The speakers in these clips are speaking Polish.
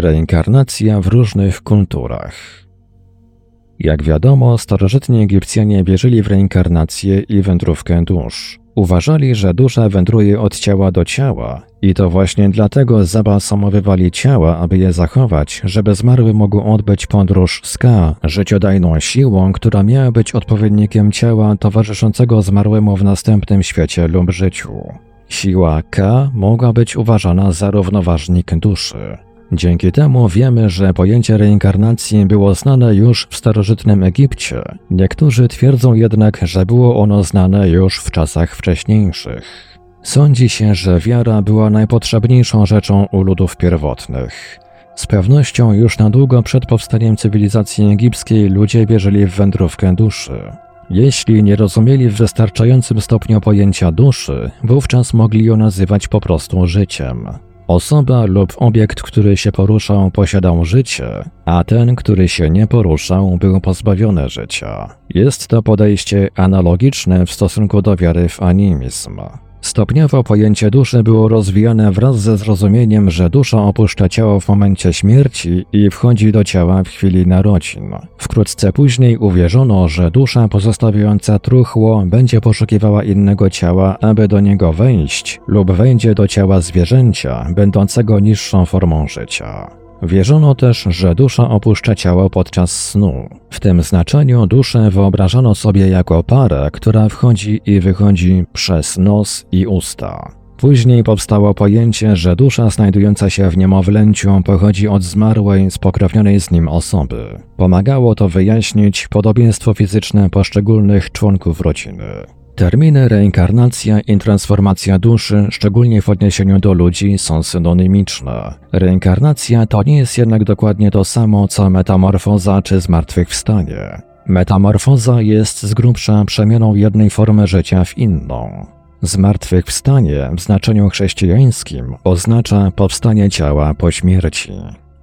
Reinkarnacja w różnych kulturach. Jak wiadomo, starożytni Egipcjanie wierzyli w reinkarnację i wędrówkę dusz. Uważali, że dusza wędruje od ciała do ciała i to właśnie dlatego zabalsamowywali ciała, aby je zachować, żeby zmarły mógł odbyć podróż z Ka, życiodajną siłą, która miała być odpowiednikiem ciała towarzyszącego zmarłemu w następnym świecie lub życiu. Siła K mogła być uważana za równoważnik duszy. Dzięki temu wiemy, że pojęcie reinkarnacji było znane już w starożytnym Egipcie. Niektórzy twierdzą jednak, że było ono znane już w czasach wcześniejszych. Sądzi się, że wiara była najpotrzebniejszą rzeczą u ludów pierwotnych. Z pewnością już na długo przed powstaniem cywilizacji egipskiej ludzie wierzyli w wędrówkę duszy. Jeśli nie rozumieli w wystarczającym stopniu pojęcia duszy, wówczas mogli ją nazywać po prostu życiem. Osoba lub obiekt, który się poruszał, posiadał życie, a ten, który się nie poruszał, był pozbawiony życia. Jest to podejście analogiczne w stosunku do wiary w animizm. Stopniowo pojęcie duszy było rozwijane wraz ze zrozumieniem, że dusza opuszcza ciało w momencie śmierci i wchodzi do ciała w chwili narodzin. Wkrótce później uwierzono, że dusza pozostawiająca truchło będzie poszukiwała innego ciała, aby do niego wejść, lub wejdzie do ciała zwierzęcia, będącego niższą formą życia. Wierzono też, że dusza opuszcza ciało podczas snu. W tym znaczeniu duszę wyobrażano sobie jako parę, która wchodzi i wychodzi przez nos i usta. Później powstało pojęcie, że dusza znajdująca się w niemowlęciu pochodzi od zmarłej, spokrewnionej z nim osoby. Pomagało to wyjaśnić podobieństwo fizyczne poszczególnych członków rodziny. Terminy reinkarnacja i transformacja duszy, szczególnie w odniesieniu do ludzi, są synonimiczne. Reinkarnacja to nie jest jednak dokładnie to samo, co metamorfoza czy zmartwychwstanie. Metamorfoza jest z grubsza przemianą jednej formy życia w inną. Zmartwychwstanie w znaczeniu chrześcijańskim oznacza powstanie ciała po śmierci.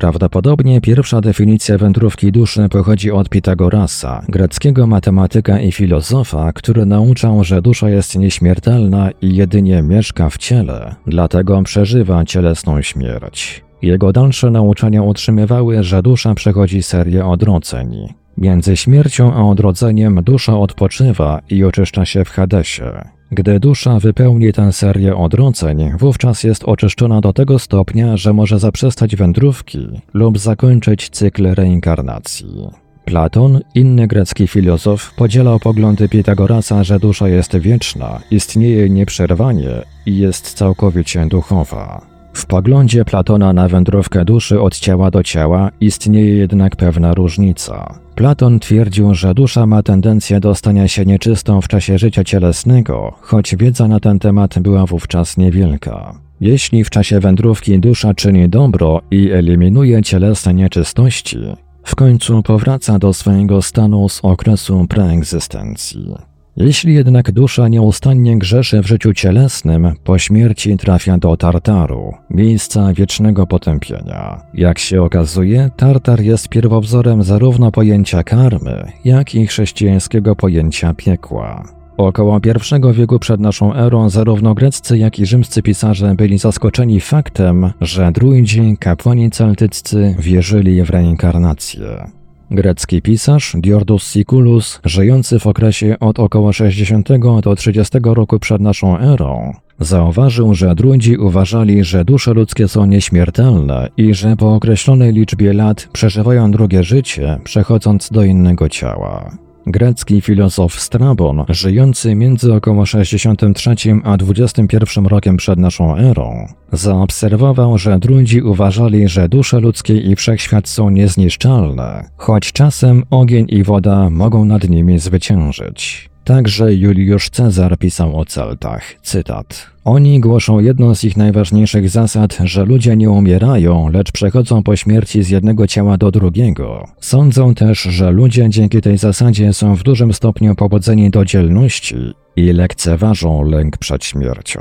Prawdopodobnie pierwsza definicja wędrówki duszy pochodzi od Pitagorasa, greckiego matematyka i filozofa, który nauczał, że dusza jest nieśmiertelna i jedynie mieszka w ciele, dlatego przeżywa cielesną śmierć. Jego dalsze nauczania utrzymywały, że dusza przechodzi serię odrodzeń. Między śmiercią a odrodzeniem dusza odpoczywa i oczyszcza się w Hadesie. Gdy dusza wypełni tę serię odrodzeń, wówczas jest oczyszczona do tego stopnia, że może zaprzestać wędrówki lub zakończyć cykl reinkarnacji. Platon, inny grecki filozof, podzielał poglądy Pitagorasa, że dusza jest wieczna, istnieje nieprzerwanie i jest całkowicie duchowa. W poglądzie Platona na wędrówkę duszy od ciała do ciała istnieje jednak pewna różnica. Platon twierdził, że dusza ma tendencję do stania się nieczystą w czasie życia cielesnego, choć wiedza na ten temat była wówczas niewielka. Jeśli w czasie wędrówki dusza czyni dobro i eliminuje cielesne nieczystości, w końcu powraca do swojego stanu z okresu preegzystencji. Jeśli jednak dusza nieustannie grzeszy w życiu cielesnym, po śmierci trafia do Tartaru, miejsca wiecznego potępienia. Jak się okazuje, Tartar jest pierwowzorem zarówno pojęcia karmy, jak i chrześcijańskiego pojęcia piekła. Około I wieku przed naszą erą zarówno greccy, jak i rzymscy pisarze byli zaskoczeni faktem, że druidzi, kapłani celtyccy wierzyli w reinkarnację. Grecki pisarz Diordus Siculus, żyjący w okresie od około 60 do 30 roku przed naszą erą, zauważył, że druidzi uważali, że dusze ludzkie są nieśmiertelne i że po określonej liczbie lat przeżywają drugie życie, przechodząc do innego ciała. Grecki filozof Strabon, żyjący między około 63 a 21 rokiem przed naszą erą, zaobserwował, że drudzi uważali, że dusze ludzkie i wszechświat są niezniszczalne, choć czasem ogień i woda mogą nad nimi zwyciężyć. Także Juliusz Cezar pisał o Celtach, cytat. Oni głoszą jedną z ich najważniejszych zasad, że ludzie nie umierają, lecz przechodzą po śmierci z jednego ciała do drugiego. Sądzą też, że ludzie dzięki tej zasadzie są w dużym stopniu pobudzeni do dzielności i lekceważą lęk przed śmiercią.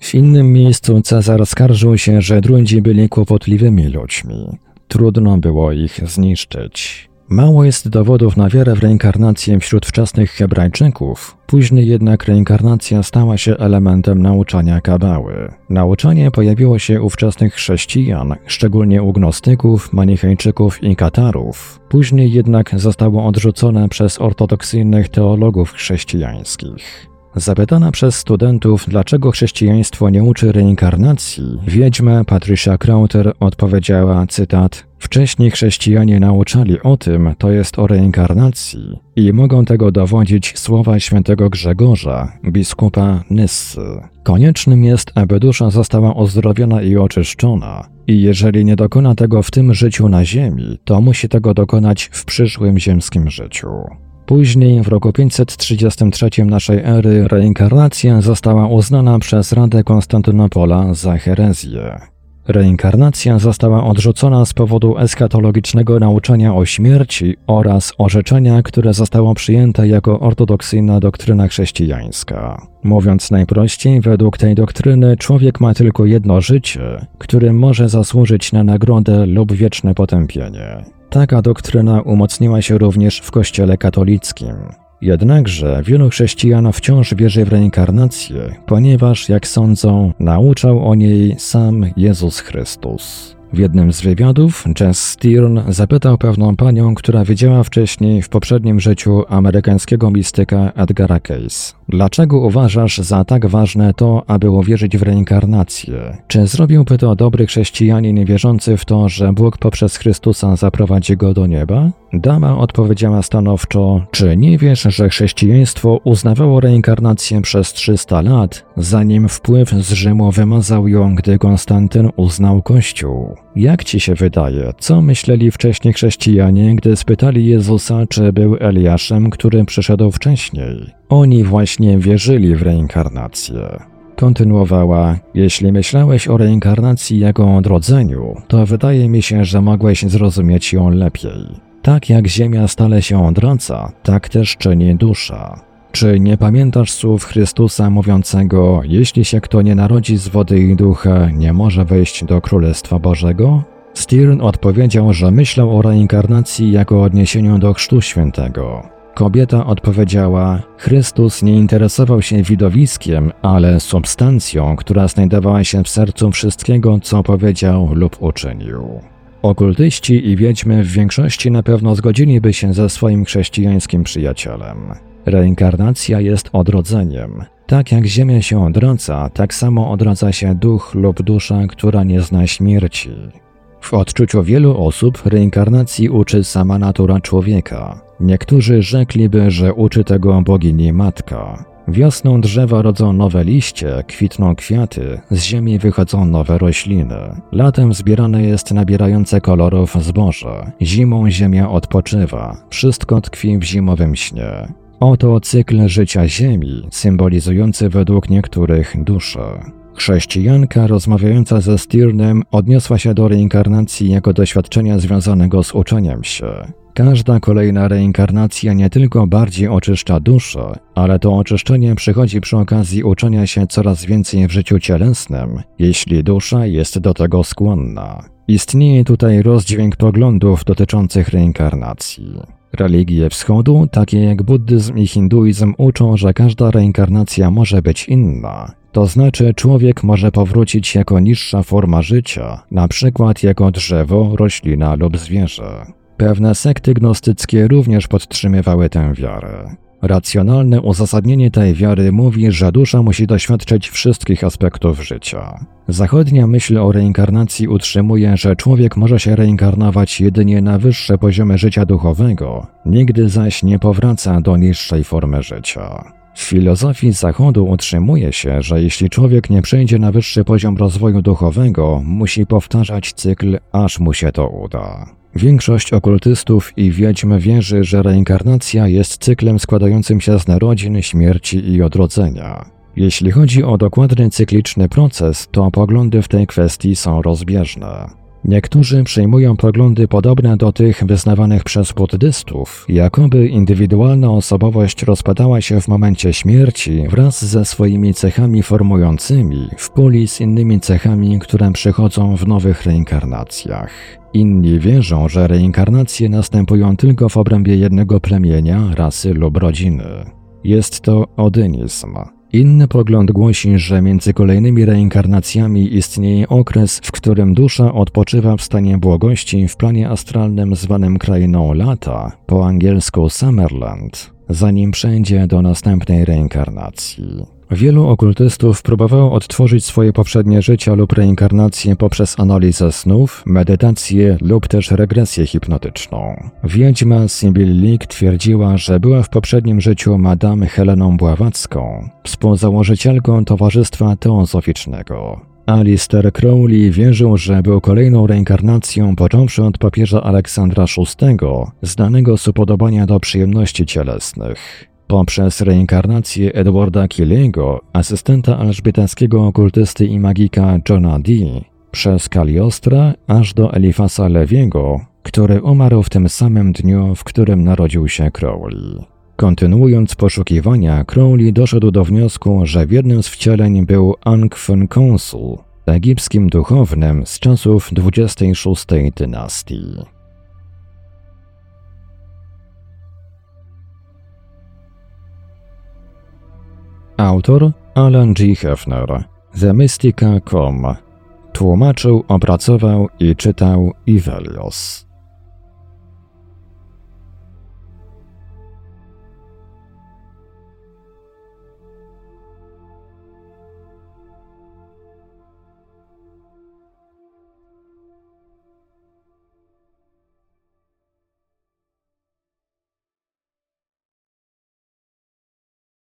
W innym miejscu Cezar skarżył się, że drudzi byli kłopotliwymi ludźmi. Trudno było ich zniszczyć. Mało jest dowodów na wiarę w reinkarnację wśród wczesnych Hebrajczyków, później jednak reinkarnacja stała się elementem nauczania kabały. Nauczanie pojawiło się u wczesnych chrześcijan, szczególnie u gnostyków, manichejczyków i katarów. Później jednak zostało odrzucone przez ortodoksyjnych teologów chrześcijańskich. Zapytana przez studentów, dlaczego chrześcijaństwo nie uczy reinkarnacji, wiedźma Patricia Crowther odpowiedziała, cytat, Wcześniej chrześcijanie nauczali o tym, to jest o reinkarnacji i mogą tego dowodzić słowa świętego Grzegorza, biskupa Nyssy. Koniecznym jest, aby dusza została uzdrowiona i oczyszczona, i jeżeli nie dokona tego w tym życiu na ziemi, to musi tego dokonać w przyszłym ziemskim życiu. Później, w roku 533 naszej ery, reinkarnacja została uznana przez Radę Konstantynopola za herezję. Reinkarnacja została odrzucona z powodu eskatologicznego nauczania o śmierci oraz orzeczenia, które zostało przyjęte jako ortodoksyjna doktryna chrześcijańska. Mówiąc najprościej, według tej doktryny człowiek ma tylko jedno życie, którym może zasłużyć na nagrodę lub wieczne potępienie. Taka doktryna umocniła się również w Kościele katolickim. Jednakże wielu chrześcijan wciąż wierzy w reinkarnację, ponieważ, jak sądzą, nauczał o niej sam Jezus Chrystus. W jednym z wywiadów Jess Stern zapytał pewną panią, która widziała wcześniej w poprzednim życiu amerykańskiego mistyka Edgara Case. Dlaczego uważasz za tak ważne to, aby uwierzyć w reinkarnację? Czy zrobiłby to dobry chrześcijanin wierzący w to, że Bóg poprzez Chrystusa zaprowadzi go do nieba? Dama odpowiedziała stanowczo: Czy nie wiesz, że chrześcijaństwo uznawało reinkarnację przez 300 lat, zanim wpływ z Rzymu wymazał ją, gdy Konstantyn uznał Kościół? Jak ci się wydaje, co myśleli wcześniej chrześcijanie, gdy spytali Jezusa, czy był Eliaszem, który przyszedł wcześniej? Oni właśnie wierzyli w reinkarnację. Kontynuowała: Jeśli myślałeś o reinkarnacji jako odrodzeniu, to wydaje mi się, że mogłeś zrozumieć ją lepiej. Tak jak Ziemia stale się odwraca, tak też czyni dusza. Czy nie pamiętasz słów Chrystusa mówiącego: Jeśli się kto nie narodzi z wody i ducha, nie może wejść do Królestwa Bożego? Stirn odpowiedział, że myślał o reinkarnacji jako odniesieniu do Chrztu Świętego. Kobieta odpowiedziała: Chrystus nie interesował się widowiskiem, ale substancją, która znajdowała się w sercu wszystkiego, co powiedział lub uczynił. Okultyści i wiedźmy w większości na pewno zgodziliby się ze swoim chrześcijańskim przyjacielem. Reinkarnacja jest odrodzeniem. Tak jak Ziemia się odradza, tak samo odradza się duch lub dusza, która nie zna śmierci. W odczuciu wielu osób reinkarnacji uczy sama natura człowieka. Niektórzy rzekliby, że uczy tego bogini matka. Wiosną drzewa rodzą nowe liście, kwitną kwiaty, z ziemi wychodzą nowe rośliny. Latem zbierane jest nabierające kolorów zboże. Zimą ziemia odpoczywa. Wszystko tkwi w zimowym śnie. Oto cykl życia Ziemi, symbolizujący według niektórych duszę. Chrześcijanka rozmawiająca ze Stirnem odniosła się do reinkarnacji jako doświadczenia związanego z uczeniem się. Każda kolejna reinkarnacja nie tylko bardziej oczyszcza duszę, ale to oczyszczenie przychodzi przy okazji uczenia się coraz więcej w życiu cielesnym, jeśli dusza jest do tego skłonna. Istnieje tutaj rozdźwięk poglądów dotyczących reinkarnacji. Religie wschodu, takie jak buddyzm i hinduizm, uczą, że każda reinkarnacja może być inna. To znaczy, człowiek może powrócić jako niższa forma życia, na przykład jako drzewo, roślina lub zwierzę. Pewne sekty gnostyckie również podtrzymywały tę wiarę. Racjonalne uzasadnienie tej wiary mówi, że dusza musi doświadczyć wszystkich aspektów życia. Zachodnia myśl o reinkarnacji utrzymuje, że człowiek może się reinkarnować jedynie na wyższe poziomy życia duchowego, nigdy zaś nie powraca do niższej formy życia. W filozofii Zachodu utrzymuje się, że jeśli człowiek nie przejdzie na wyższy poziom rozwoju duchowego, musi powtarzać cykl, aż mu się to uda. Większość okultystów i wiedźm wierzy, że reinkarnacja jest cyklem składającym się z narodzin, śmierci i odrodzenia. Jeśli chodzi o dokładny cykliczny proces, to poglądy w tej kwestii są rozbieżne. Niektórzy przyjmują poglądy podobne do tych wyznawanych przez buddystów, jakoby indywidualna osobowość rozpadała się w momencie śmierci wraz ze swoimi cechami formującymi w puli z innymi cechami, które przychodzą w nowych reinkarnacjach. Inni wierzą, że reinkarnacje następują tylko w obrębie jednego plemienia, rasy lub rodziny. Jest to odynizm. Inny pogląd głosi, że między kolejnymi reinkarnacjami istnieje okres, w którym dusza odpoczywa w stanie błogości w planie astralnym zwanym krainą lata, po angielsku Summerland, zanim przejdzie do następnej reinkarnacji. Wielu okultystów próbowało odtworzyć swoje poprzednie życia lub reinkarnacje poprzez analizę snów, medytację lub też regresję hipnotyczną. Wiedźma Sibyl Leak twierdziła, że była w poprzednim życiu Madame Heleną Bławacką, współzałożycielką Towarzystwa Teozoficznego. Alistair Crowley wierzył, że był kolejną reinkarnacją począwszy od papieża Aleksandra VI, znanego z upodobania do przyjemności cielesnych poprzez reinkarnację Edwarda Killego, asystenta alżbietackiego okultysty i magika Johna Dee, przez Kaliostra aż do Elifasa Lewiego, który umarł w tym samym dniu, w którym narodził się Crowley. Kontynuując poszukiwania, Crowley doszedł do wniosku, że w jednym z wcieleń był Ankh Konsul, egipskim duchownym z czasów 26 dynastii. Autor Alan G. Hefner, TheMystica.com. Tłumaczył, opracował i czytał Ivelios.